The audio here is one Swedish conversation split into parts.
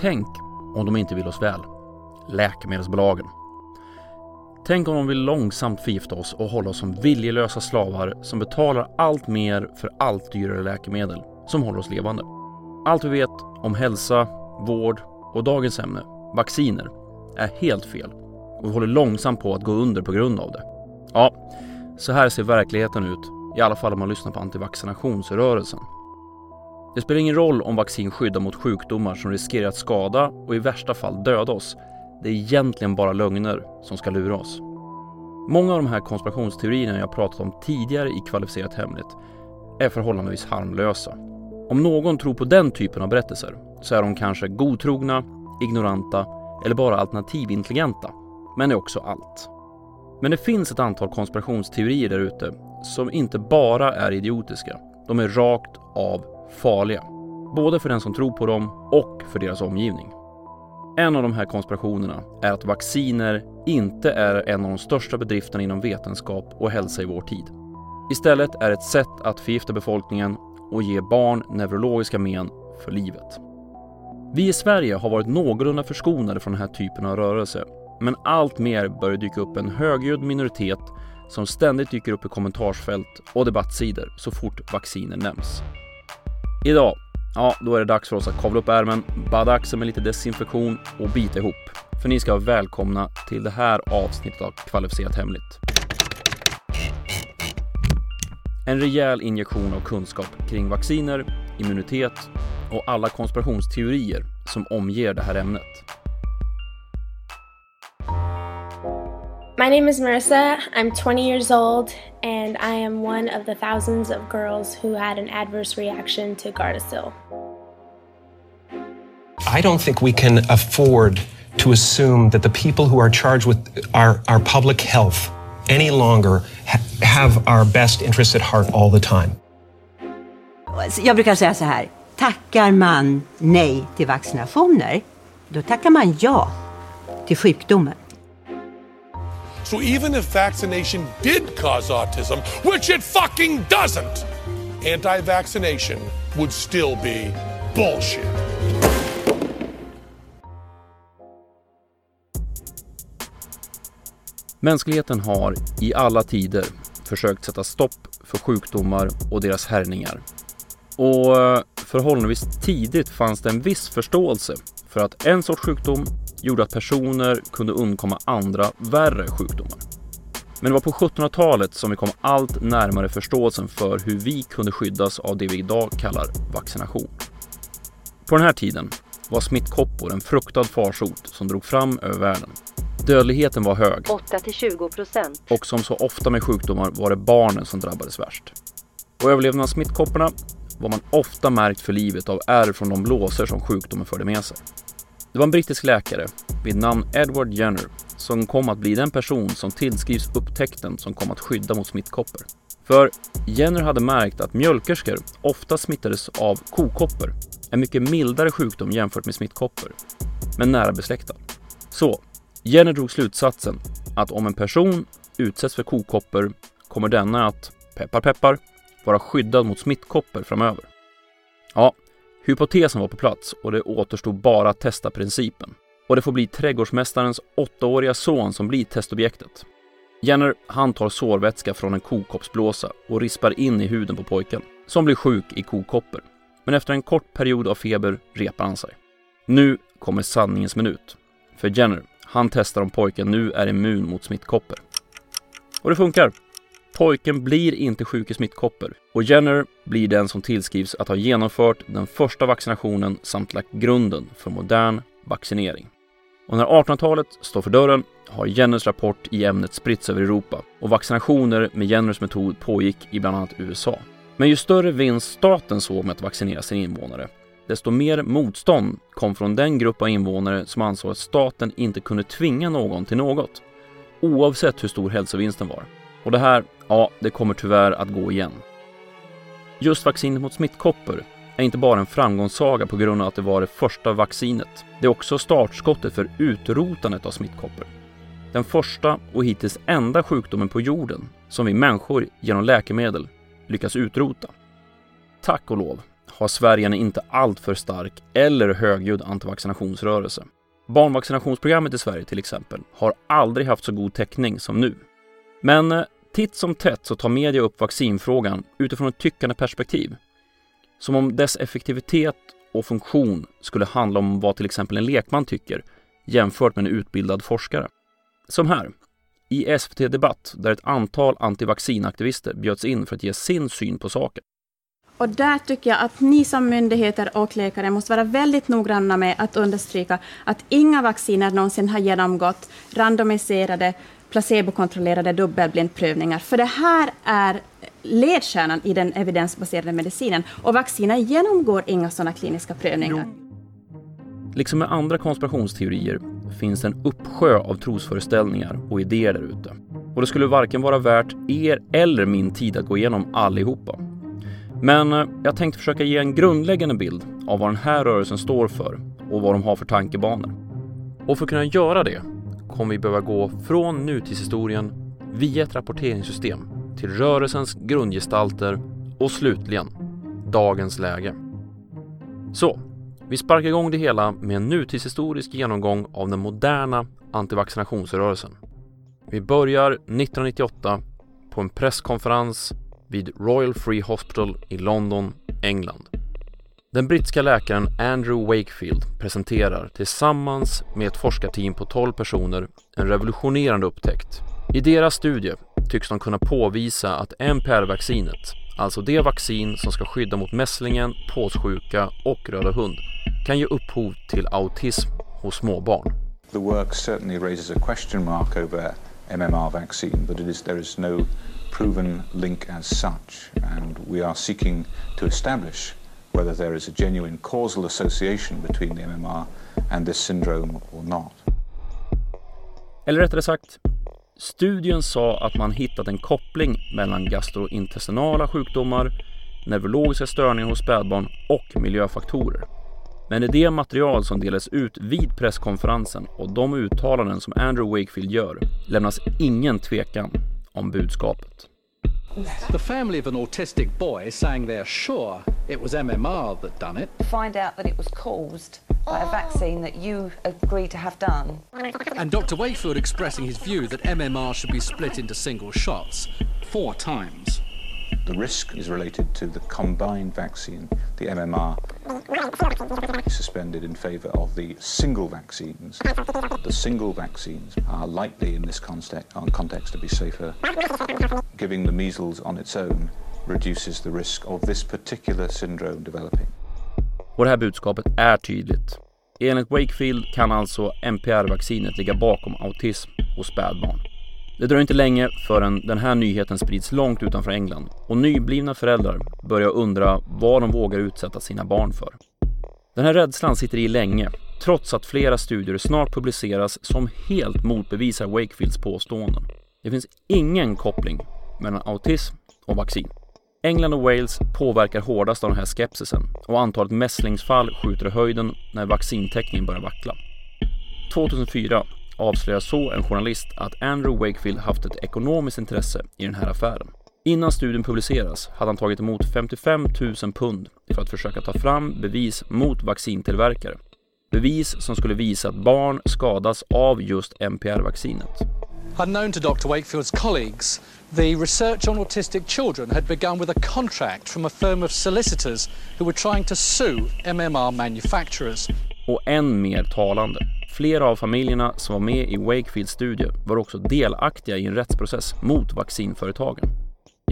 tänk om de inte vill oss väl. Läkemedelsbolagen. Tänk om de vill långsamt förgifta oss och hålla oss som viljelösa slavar som betalar allt mer för allt dyrare läkemedel som håller oss levande. Allt vi vet om hälsa, vård och dagens ämne, vacciner, är helt fel och vi håller långsamt på att gå under på grund av det. Ja, så här ser verkligheten ut, i alla fall om man lyssnar på antivaccinationsrörelsen. Det spelar ingen roll om vaccin skyddar mot sjukdomar som riskerar att skada och i värsta fall döda oss. Det är egentligen bara lögner som ska lura oss. Många av de här konspirationsteorierna jag pratat om tidigare i Kvalificerat Hemligt är förhållandevis harmlösa. Om någon tror på den typen av berättelser så är de kanske godtrogna, ignoranta eller bara alternativintelligenta. Men är också allt. Men det finns ett antal konspirationsteorier där ute som inte bara är idiotiska. De är rakt av farliga. Både för den som tror på dem och för deras omgivning. En av de här konspirationerna är att vacciner inte är en av de största bedrifterna inom vetenskap och hälsa i vår tid. Istället är det ett sätt att förgifta befolkningen och ge barn neurologiska men för livet. Vi i Sverige har varit någorlunda förskonade från den här typen av rörelse, men allt mer börjar dyka upp en högljudd minoritet som ständigt dyker upp i kommentarsfält och debattsidor så fort vacciner nämns. Idag, ja, då är det dags för oss att kavla upp ärmen, badda axeln med lite desinfektion och bita ihop. För ni ska vara välkomna till det här avsnittet av Kvalificerat Hemligt. En rejäl injektion av kunskap kring vacciner, immunitet och alla konspirationsteorier som omger det här ämnet. My name is Marissa. I'm 20 years old, and I am one of the thousands of girls who had an adverse reaction to Gardasil. I don't think we can afford to assume that the people who are charged with our, our public health any longer ha- have our best interests at heart all the time. Jag brukar säga så här. Tackar man nej till vaccinationer, då tackar man ja till sjukdomen. So even if vaccination did cause autism, which it fucking doesn't, anti vaccination would still be bullshit. Mänskligheten har i alla tider försökt sätta stopp för sjukdomar och deras härjningar. Och eh, förhållandevis tidigt fanns det en viss förståelse för att en sorts sjukdom gjorde att personer kunde undkomma andra värre sjukdomar. Men det var på 1700-talet som vi kom allt närmare förståelsen för hur vi kunde skyddas av det vi idag kallar vaccination. På den här tiden var smittkoppor en fruktad farsot som drog fram över världen. Dödligheten var hög 8-20 procent. och som så ofta med sjukdomar var det barnen som drabbades värst. Och överlevnaden av smittkopporna var man ofta märkt för livet av ärr från de blåsor som sjukdomen förde med sig. Det var en brittisk läkare vid namn Edward Jenner som kom att bli den person som tillskrivs upptäckten som kom att skydda mot smittkoppor. För Jenner hade märkt att mjölkerskor ofta smittades av kokoppor, en mycket mildare sjukdom jämfört med smittkoppor, men nära besläktad. Så Jenner drog slutsatsen att om en person utsätts för kokoppor kommer denna att, peppar peppar, vara skyddad mot smittkoppor framöver. Ja, hypotesen var på plats och det återstod bara att testa principen. Och det får bli trädgårdsmästarens åttaåriga son som blir testobjektet. Jenner, han tar sårvätska från en kokoppsblåsa och rispar in i huden på pojken, som blir sjuk i kokoppor. Men efter en kort period av feber repar han sig. Nu kommer sanningens minut. För Jenner, han testar om pojken nu är immun mot smittkoppor. Och det funkar. Pojken blir inte sjuk i smittkoppor och Jenner blir den som tillskrivs att ha genomfört den första vaccinationen samt lagt grunden för modern vaccinering. Och när 1800-talet står för dörren har Jenners rapport i ämnet spritts över Europa och vaccinationer med Jenners metod pågick i bland annat USA. Men ju större vinst staten såg med att vaccinera sina invånare, desto mer motstånd kom från den grupp av invånare som ansåg att staten inte kunde tvinga någon till något, oavsett hur stor hälsovinsten var. Och det här, ja, det kommer tyvärr att gå igen. Just vaccinet mot smittkoppor är inte bara en framgångssaga på grund av att det var det första vaccinet. Det är också startskottet för utrotandet av smittkoppor. Den första och hittills enda sjukdomen på jorden som vi människor genom läkemedel lyckas utrota. Tack och lov har Sverige en inte alltför stark eller högljudd antivaccinationsrörelse. Barnvaccinationsprogrammet i Sverige till exempel har aldrig haft så god täckning som nu. Men eh, titt som tätt så tar media upp vaccinfrågan utifrån ett tyckande perspektiv. Som om dess effektivitet och funktion skulle handla om vad till exempel en lekman tycker jämfört med en utbildad forskare. Som här, i SVT Debatt där ett antal antivaccinaktivister bjöds in för att ge sin syn på saken. Och där tycker jag att ni som myndigheter och läkare måste vara väldigt noggranna med att understryka att inga vacciner någonsin har genomgått randomiserade, placebokontrollerade dubbelblindprövningar. För det här är ledstjärnan i den evidensbaserade medicinen. Och vacciner genomgår inga sådana kliniska prövningar. Liksom med andra konspirationsteorier finns en uppsjö av trosföreställningar och idéer där ute. Och det skulle varken vara värt er eller min tid att gå igenom allihopa. Men eh, jag tänkte försöka ge en grundläggande bild av vad den här rörelsen står för och vad de har för tankebanor. Och för att kunna göra det kommer vi behöva gå från nutidshistorien via ett rapporteringssystem till rörelsens grundgestalter och slutligen dagens läge. Så, vi sparkar igång det hela med en nutidshistorisk genomgång av den moderna antivaccinationsrörelsen. Vi börjar 1998 på en presskonferens vid Royal Free Hospital i London, England. Den brittiska läkaren Andrew Wakefield presenterar tillsammans med ett forskarteam på 12 personer en revolutionerande upptäckt. I deras studie tycks de kunna påvisa att MPR-vaccinet, alltså det vaccin som ska skydda mot mässlingen, påssjuka och röda hund, kan ge upphov till autism hos småbarn. The work certainly raises a question mark over MMR vaccine, but it is, there is no proven link as such, and we are seeking to establish whether there is a genuine causal association between the MMR and this syndrome or not. Eller rättare sagt, studien sa att man hittat en koppling mellan gastrointestinala sjukdomar, neurologiska störningar hos spädbarn och miljöfaktorer. Men i det material som delades ut vid presskonferensen och de uttalanden som Andrew Wakefield gör lämnas ingen tvekan om budskapet. The family of an autistic boy saying they're sure it was MMR that done it. Find out that it was caused by a vaccine that you agreed to have done. And Dr. Wakefield expressing his view that MMR should be split into single shots four times. The risk is related to the combined vaccine, the MMR, suspended in favour of the single vaccines. The single vaccines are likely in this context, context to be safer. Giving the measles on its own reduces the risk of this particular syndrome developing. Och det här budskapet är tydligt. Enligt Wakefield kan alltså MPR-vaccinet ligga bakom autism hos spädbarn. Det dröjer inte länge förrän den här nyheten sprids långt utanför England och nyblivna föräldrar börjar undra vad de vågar utsätta sina barn för. Den här rädslan sitter i länge, trots att flera studier snart publiceras som helt motbevisar Wakefields påståenden. Det finns ingen koppling mellan autism och vaccin. England och Wales påverkar hårdast av den här skepsisen och antalet mässlingsfall skjuter i höjden när vaccintäckningen börjar vackla. 2004 avslöjar så en journalist att Andrew Wakefield haft ett ekonomiskt intresse i den här affären. Innan studien publiceras hade han tagit emot 55 000 pund för att försöka ta fram bevis mot vaccintillverkare. Bevis som skulle visa att barn skadas av just MPR-vaccinet. Unknown to Dr. Wakefields colleagues, the research on autistic children had begun with a contract from a firm of solicitors who were trying to sue MMR manufacturers. Och än mer talande. Flera av familjerna som var med i Wakefields studie var också delaktiga i en rättsprocess mot vaccinföretagen.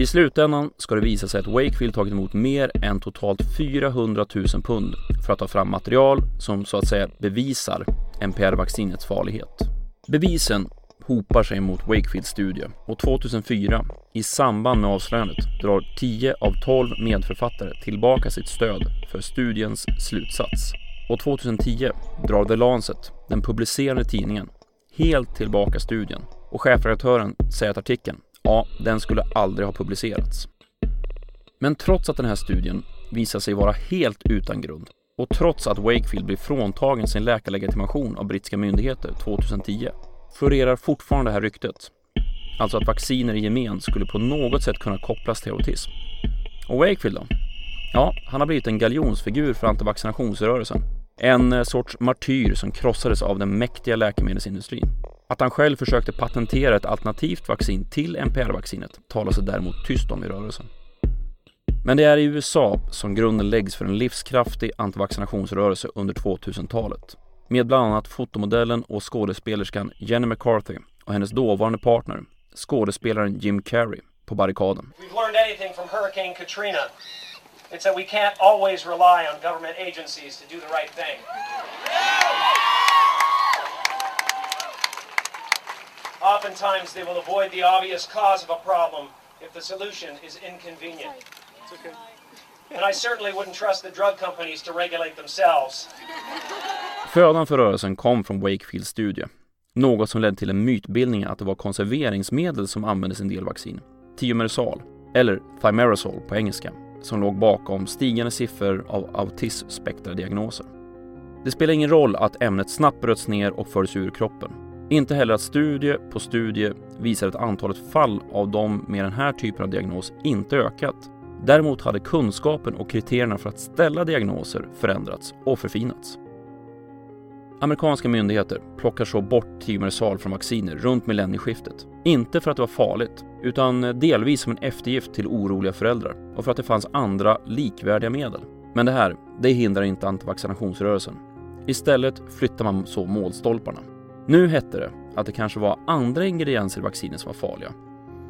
I slutändan ska det visa sig att Wakefield tagit emot mer än totalt 400 000 pund för att ta fram material som så att säga bevisar MPR-vaccinets farlighet. Bevisen hopar sig mot Wakefields studie och 2004, i samband med avslöjandet, drar 10 av 12 medförfattare tillbaka sitt stöd för studiens slutsats. Och 2010 drar The Lancet, den publicerande tidningen, helt tillbaka studien och chefredaktören säger att artikeln, ja, den skulle aldrig ha publicerats. Men trots att den här studien visar sig vara helt utan grund och trots att Wakefield blir fråntagen sin läkarlegitimation av brittiska myndigheter 2010 florerar fortfarande det här ryktet. Alltså att vacciner i gemen skulle på något sätt kunna kopplas till autism. Och Wakefield då? Ja, han har blivit en galjonsfigur för antivaccinationsrörelsen. En eh, sorts martyr som krossades av den mäktiga läkemedelsindustrin. Att han själv försökte patentera ett alternativt vaccin till NPR-vaccinet talas det däremot tyst om i rörelsen. Men det är i USA som grunden läggs för en livskraftig antivaccinationsrörelse under 2000-talet. Med bland annat fotomodellen och skådespelerskan Jenny McCarthy och hennes dåvarande partner, skådespelaren Jim Carrey, på barrikaden. We've learned anything from Hurricane Katrina. It's that we can't always rely on government agencies to do the right thing. Oftentimes, they will avoid the obvious cause of a problem if the solution is inconvenient. And I certainly wouldn't trust the drug companies to regulate themselves. Födan för rörelsen kom från Wakefields studie. Något som ledde till en mytbildning att det var konserveringsmedel som användes i en del vaccin. Tiomersal, eller thimerosal på engelska, som låg bakom stigande siffror av autismspektradiagnoser. Det spelar ingen roll att ämnet snabbt bröts ner och fördes ur kroppen. Inte heller att studie på studie visar att antalet fall av dem med den här typen av diagnos inte ökat. Däremot hade kunskapen och kriterierna för att ställa diagnoser förändrats och förfinats. Amerikanska myndigheter plockar så bort Timersal från vacciner runt millennieskiftet. Inte för att det var farligt, utan delvis som en eftergift till oroliga föräldrar och för att det fanns andra likvärdiga medel. Men det här, det hindrar inte antivaccinationsrörelsen. Istället flyttar man så målstolparna. Nu hette det att det kanske var andra ingredienser i vaccinet som var farliga.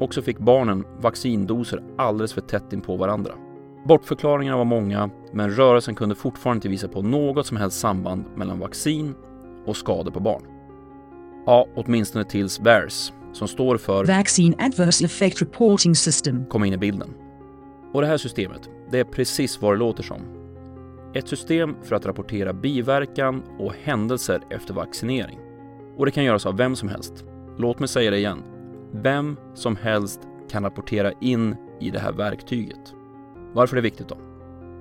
Och så fick barnen vaccindoser alldeles för tätt in på varandra. Bortförklaringarna var många, men rörelsen kunde fortfarande inte visa på något som helst samband mellan vaccin och skador på barn. Ja, åtminstone tills VAERS, som står för Vaccine Adverse Effect Reporting System, kom in i bilden. Och det här systemet, det är precis vad det låter som. Ett system för att rapportera biverkan och händelser efter vaccinering. Och det kan göras av vem som helst. Låt mig säga det igen. Vem som helst kan rapportera in i det här verktyget. Varför är det viktigt då?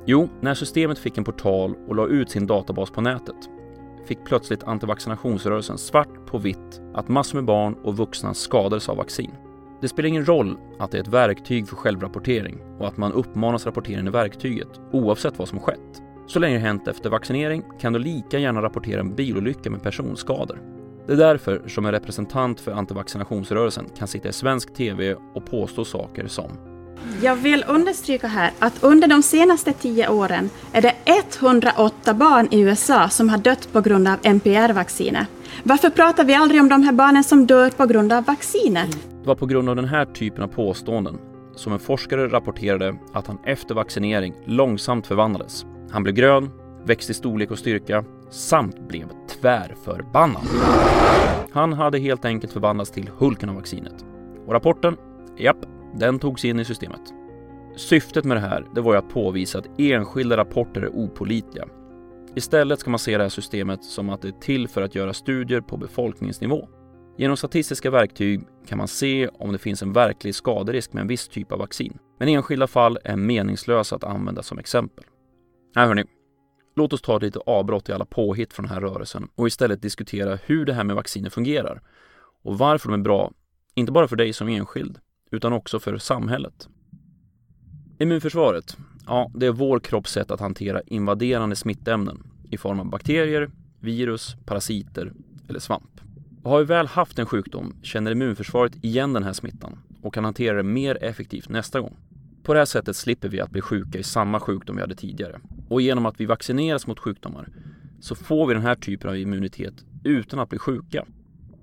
Jo, när systemet fick en portal och la ut sin databas på nätet fick plötsligt antivaccinationsrörelsen svart på vitt att massor med barn och vuxna skadades av vaccin. Det spelar ingen roll att det är ett verktyg för självrapportering och att man uppmanas rapportera in i verktyget oavsett vad som skett. Så länge det hänt efter vaccinering kan du lika gärna rapportera en bilolycka med personskador. Det är därför som en representant för antivaccinationsrörelsen kan sitta i svensk TV och påstå saker som Jag vill understryka här att under de senaste tio åren är det 108 barn i USA som har dött på grund av NPR-vaccinet. Varför pratar vi aldrig om de här barnen som dör på grund av vaccinet? Det var på grund av den här typen av påståenden som en forskare rapporterade att han efter vaccinering långsamt förvandlades. Han blev grön, växte i storlek och styrka samt blev tvärförbannad. Han hade helt enkelt förvandlats till Hulken av vaccinet. Och rapporten? Japp, den togs in i systemet. Syftet med det här, det var ju att påvisa att enskilda rapporter är opolitliga. Istället ska man se det här systemet som att det är till för att göra studier på befolkningsnivå. Genom statistiska verktyg kan man se om det finns en verklig skaderisk med en viss typ av vaccin. Men enskilda fall är meningslösa att använda som exempel. Nej hörni, låt oss ta ett litet avbrott i alla påhitt från den här rörelsen och istället diskutera hur det här med vacciner fungerar och varför de är bra, inte bara för dig som enskild, utan också för samhället. Immunförsvaret, ja, det är vår kropps sätt att hantera invaderande smittämnen i form av bakterier, virus, parasiter eller svamp. Och har vi väl haft en sjukdom känner immunförsvaret igen den här smittan och kan hantera det mer effektivt nästa gång. På det här sättet slipper vi att bli sjuka i samma sjukdom vi hade tidigare. Och genom att vi vaccineras mot sjukdomar så får vi den här typen av immunitet utan att bli sjuka.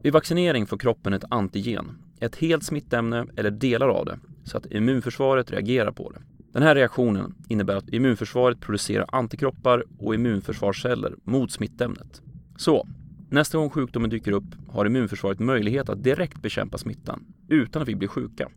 Vid vaccinering får kroppen ett antigen, ett helt smittämne eller delar av det, så att immunförsvaret reagerar på det. Den här reaktionen innebär att immunförsvaret producerar antikroppar och immunförsvarsceller mot smittämnet. Så, nästa gång sjukdomen dyker upp har immunförsvaret möjlighet att direkt bekämpa smittan utan att vi blir sjuka.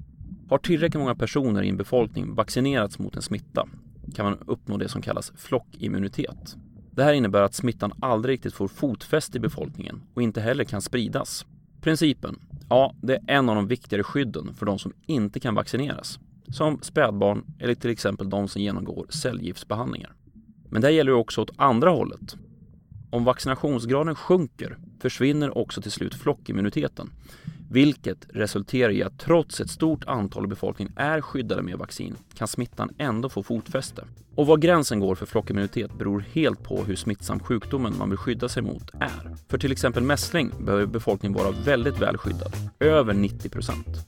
Har tillräckligt många personer i en befolkning vaccinerats mot en smitta kan man uppnå det som kallas flockimmunitet. Det här innebär att smittan aldrig riktigt får fotfäste i befolkningen och inte heller kan spridas. Principen, ja, det är en av de viktigare skydden för de som inte kan vaccineras. Som spädbarn eller till exempel de som genomgår cellgiftsbehandlingar. Men det här gäller också åt andra hållet. Om vaccinationsgraden sjunker försvinner också till slut flockimmuniteten vilket resulterar i att trots ett stort antal i befolkningen är skyddade med vaccin kan smittan ändå få fotfäste. Och var gränsen går för flockimmunitet beror helt på hur smittsam sjukdomen man vill skydda sig mot är. För till exempel mässling behöver befolkningen vara väldigt väl skyddad, över 90 procent.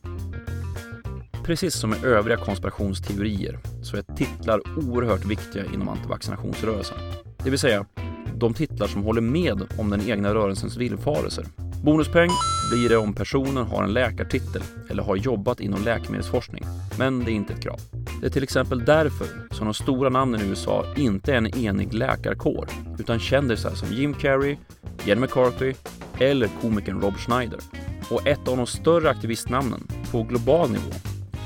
Precis som med övriga konspirationsteorier så är titlar oerhört viktiga inom antivaccinationsrörelsen. Det vill säga, de titlar som håller med om den egna rörelsens villfarelser. Bonuspeng blir det om personen har en läkartitel eller har jobbat inom läkemedelsforskning, men det är inte ett krav. Det är till exempel därför som de stora namnen i USA inte är en enig läkarkår, utan kändisar som Jim Carrey, Jenny McCarthy eller komikern Rob Schneider. Och ett av de större aktivistnamnen på global nivå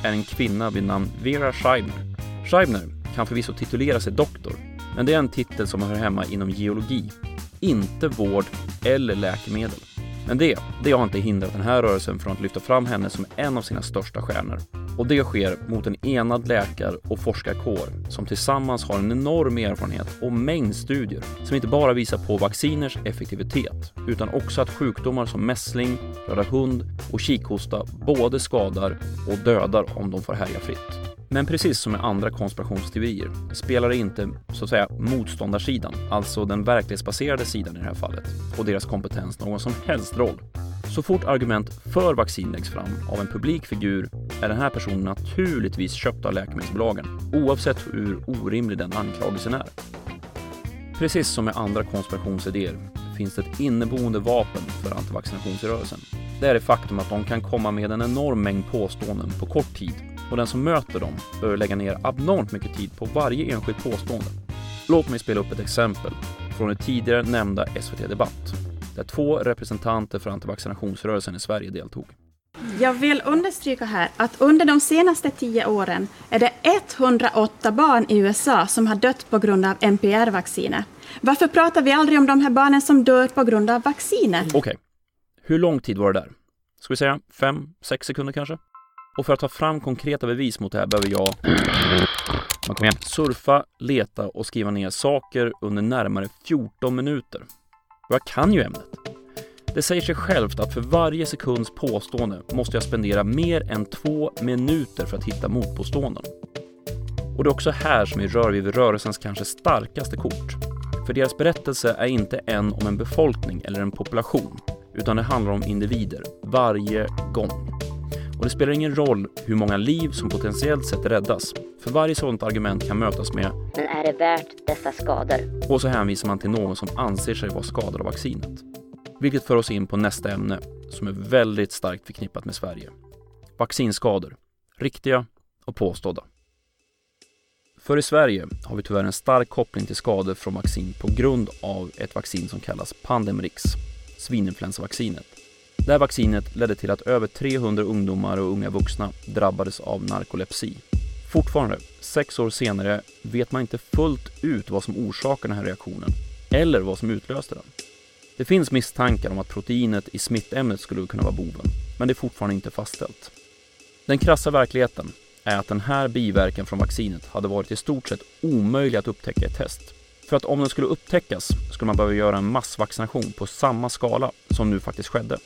är en kvinna vid namn Vera Scheibner. Scheibner kan förvisso titulera sig doktor, men det är en titel som hör hemma inom geologi, inte vård eller läkemedel. Men det, det har inte hindrat den här rörelsen från att lyfta fram henne som en av sina största stjärnor. Och det sker mot en enad läkar och forskarkår som tillsammans har en enorm erfarenhet och mängd studier som inte bara visar på vacciners effektivitet utan också att sjukdomar som mässling, röda hund och kikhosta både skadar och dödar om de får härja fritt. Men precis som med andra konspirationsteorier spelar det inte så att säga motståndarsidan, alltså den verklighetsbaserade sidan i det här fallet, och deras kompetens någon som helst roll. Så fort argument för vaccin läggs fram av en publik figur är den här personen naturligtvis köpt av läkemedelsbolagen, oavsett hur orimlig den anklagelsen är. Precis som med andra konspirationsidéer finns det ett inneboende vapen för antivaccinationsrörelsen. Det är det faktum att de kan komma med en enorm mängd påståenden på kort tid och den som möter dem bör lägga ner abnormt mycket tid på varje enskilt påstående. Låt mig spela upp ett exempel från det tidigare nämnda SVT Debatt, där två representanter för antivaccinationsrörelsen i Sverige deltog. Jag vill understryka här att under de senaste tio åren är det 108 barn i USA som har dött på grund av NPR-vaccinet. Varför pratar vi aldrig om de här barnen som dör på grund av vaccinet? Okej, okay. hur lång tid var det där? Ska vi säga fem, sex sekunder kanske? Och för att ta fram konkreta bevis mot det här behöver jag surfa, leta och skriva ner saker under närmare 14 minuter. Och jag kan ju ämnet. Det säger sig självt att för varje sekunds påstående måste jag spendera mer än två minuter för att hitta motpåståenden. Och det är också här som vi rör vid rörelsens kanske starkaste kort. För deras berättelse är inte en om en befolkning eller en population, utan det handlar om individer varje gång. Och det spelar ingen roll hur många liv som potentiellt sett räddas, för varje sådant argument kan mötas med “Men är det värt dessa skador?” och så hänvisar man till någon som anser sig vara skadad av vaccinet. Vilket för oss in på nästa ämne, som är väldigt starkt förknippat med Sverige. Vaccinskador. Riktiga och påstådda. För i Sverige har vi tyvärr en stark koppling till skador från vaccin på grund av ett vaccin som kallas Pandemrix, svininfluensavaccinet. Det här vaccinet ledde till att över 300 ungdomar och unga vuxna drabbades av narkolepsi. Fortfarande, sex år senare, vet man inte fullt ut vad som orsakar den här reaktionen eller vad som utlöste den. Det finns misstankar om att proteinet i smittämnet skulle kunna vara boven, men det är fortfarande inte fastställt. Den krassa verkligheten är att den här biverkan från vaccinet hade varit i stort sett omöjlig att upptäcka i test. För att om den skulle upptäckas skulle man behöva göra en massvaccination på samma skala som nu faktiskt skedde.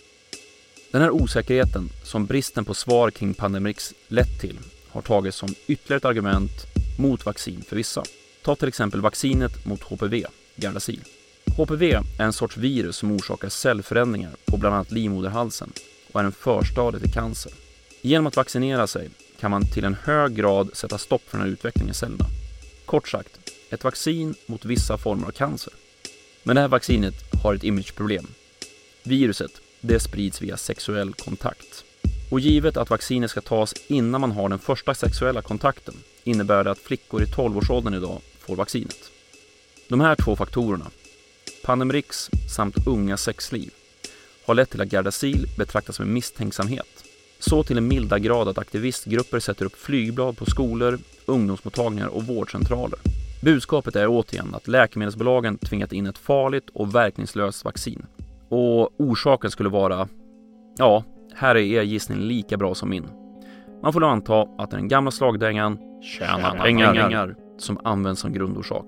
Den här osäkerheten som bristen på svar kring Pandemrix lett till har tagits som ytterligare ett argument mot vaccin för vissa. Ta till exempel vaccinet mot HPV, Gardasil. HPV är en sorts virus som orsakar cellförändringar på bland annat livmoderhalsen och är en förstadie till cancer. Genom att vaccinera sig kan man till en hög grad sätta stopp för den här utvecklingen i cellerna. Kort sagt, ett vaccin mot vissa former av cancer. Men det här vaccinet har ett imageproblem. Viruset det sprids via sexuell kontakt. Och givet att vaccinet ska tas innan man har den första sexuella kontakten innebär det att flickor i 12-årsåldern idag får vaccinet. De här två faktorerna, Pandemrix samt unga sexliv, har lett till att Gardasil betraktas med misstänksamhet. Så till en milda grad att aktivistgrupper sätter upp flygblad på skolor, ungdomsmottagningar och vårdcentraler. Budskapet är återigen att läkemedelsbolagen tvingat in ett farligt och verkningslöst vaccin och orsaken skulle vara, ja, här är er gissning lika bra som min. Man får då anta att den gamla slagdängan tjäna pengar, pengar som används som grundorsak.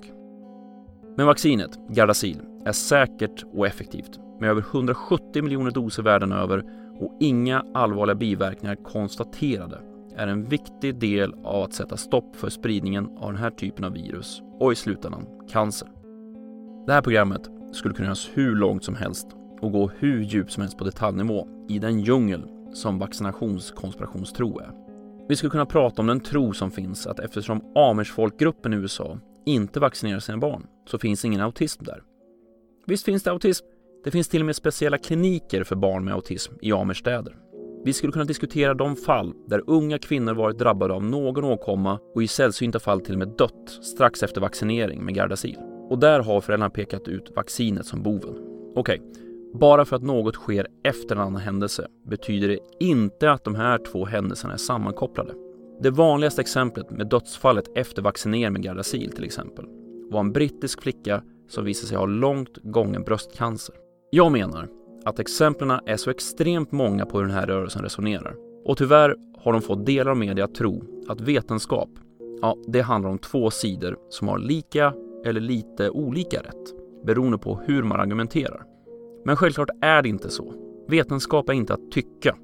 Men vaccinet, Gardasil, är säkert och effektivt med över 170 miljoner doser världen över och inga allvarliga biverkningar konstaterade är en viktig del av att sätta stopp för spridningen av den här typen av virus och i slutändan cancer. Det här programmet skulle kunna göras hur långt som helst och gå hur djupt som helst på detaljnivå i den djungel som vaccinationskonspirationstro är. Vi skulle kunna prata om den tro som finns att eftersom amersfolkgruppen i USA inte vaccinerar sina barn så finns ingen autism där. Visst finns det autism. Det finns till och med speciella kliniker för barn med autism i amerstäder. Vi skulle kunna diskutera de fall där unga kvinnor varit drabbade av någon åkomma och i sällsynta fall till och med dött strax efter vaccinering med Gardasil. Och där har föräldrarna pekat ut vaccinet som boven. Okej, okay bara för att något sker efter en annan händelse betyder det inte att de här två händelserna är sammankopplade. Det vanligaste exemplet med dödsfallet efter vaccinering med Gardasil till exempel var en brittisk flicka som visade sig ha långt gången bröstcancer. Jag menar att exemplen är så extremt många på hur den här rörelsen resonerar. Och tyvärr har de fått delar av media att tro att vetenskap, ja, det handlar om två sidor som har lika eller lite olika rätt, beroende på hur man argumenterar. Men självklart är det inte så. Vetenskap är inte att tycka.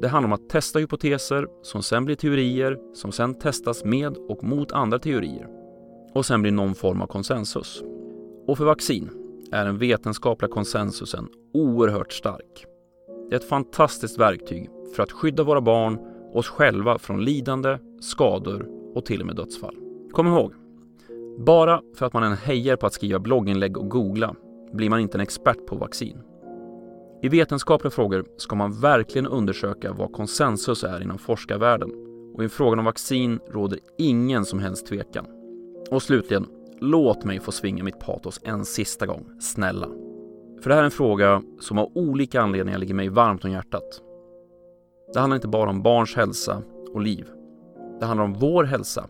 Det handlar om att testa hypoteser som sen blir teorier som sen testas med och mot andra teorier och sen blir någon form av konsensus. Och för vaccin är den vetenskapliga konsensusen oerhört stark. Det är ett fantastiskt verktyg för att skydda våra barn och oss själva från lidande, skador och till och med dödsfall. Kom ihåg, bara för att man är en hejare på att skriva blogginlägg och googla blir man inte en expert på vaccin. I vetenskapliga frågor ska man verkligen undersöka vad konsensus är inom forskarvärlden och i frågan om vaccin råder ingen som helst tvekan. Och slutligen, låt mig få svinga mitt patos en sista gång, snälla. För det här är en fråga som av olika anledningar ligger mig varmt om hjärtat. Det handlar inte bara om barns hälsa och liv. Det handlar om vår hälsa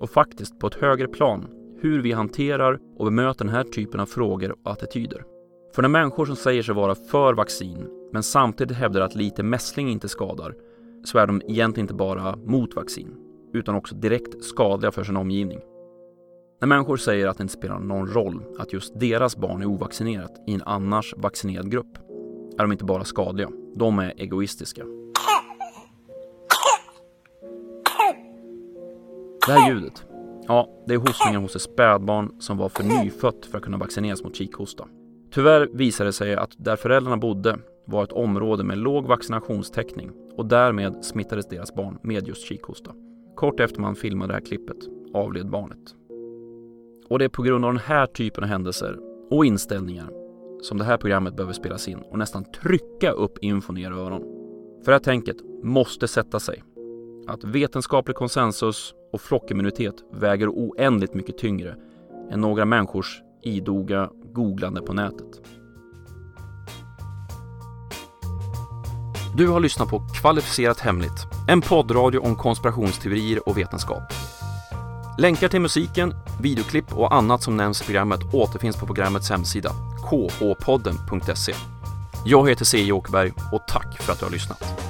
och faktiskt på ett högre plan hur vi hanterar och bemöter den här typen av frågor och attityder. För när människor som säger sig vara för vaccin men samtidigt hävdar att lite mässling inte skadar så är de egentligen inte bara mot vaccin utan också direkt skadliga för sin omgivning. När människor säger att det inte spelar någon roll att just deras barn är ovaccinerat i en annars vaccinerad grupp är de inte bara skadliga, de är egoistiska. Det här ljudet, ja, det är hostningen hos ett spädbarn som var för nyfött för att kunna vaccineras mot kikhosta. Tyvärr visade det sig att där föräldrarna bodde var ett område med låg vaccinationstäckning och därmed smittades deras barn med just kikhosta. Kort efter man filmade det här klippet avled barnet. Och det är på grund av den här typen av händelser och inställningar som det här programmet behöver spelas in och nästan trycka upp infon i era öron. För det här tänket måste sätta sig. Att vetenskaplig konsensus och flockimmunitet väger oändligt mycket tyngre än några människors idoga googlande på nätet. Du har lyssnat på Kvalificerat Hemligt, en poddradio om konspirationsteorier och vetenskap. Länkar till musiken, videoklipp och annat som nämns i programmet återfinns på programmets hemsida, khpodden.se. Jag heter C. Åkerberg och tack för att du har lyssnat.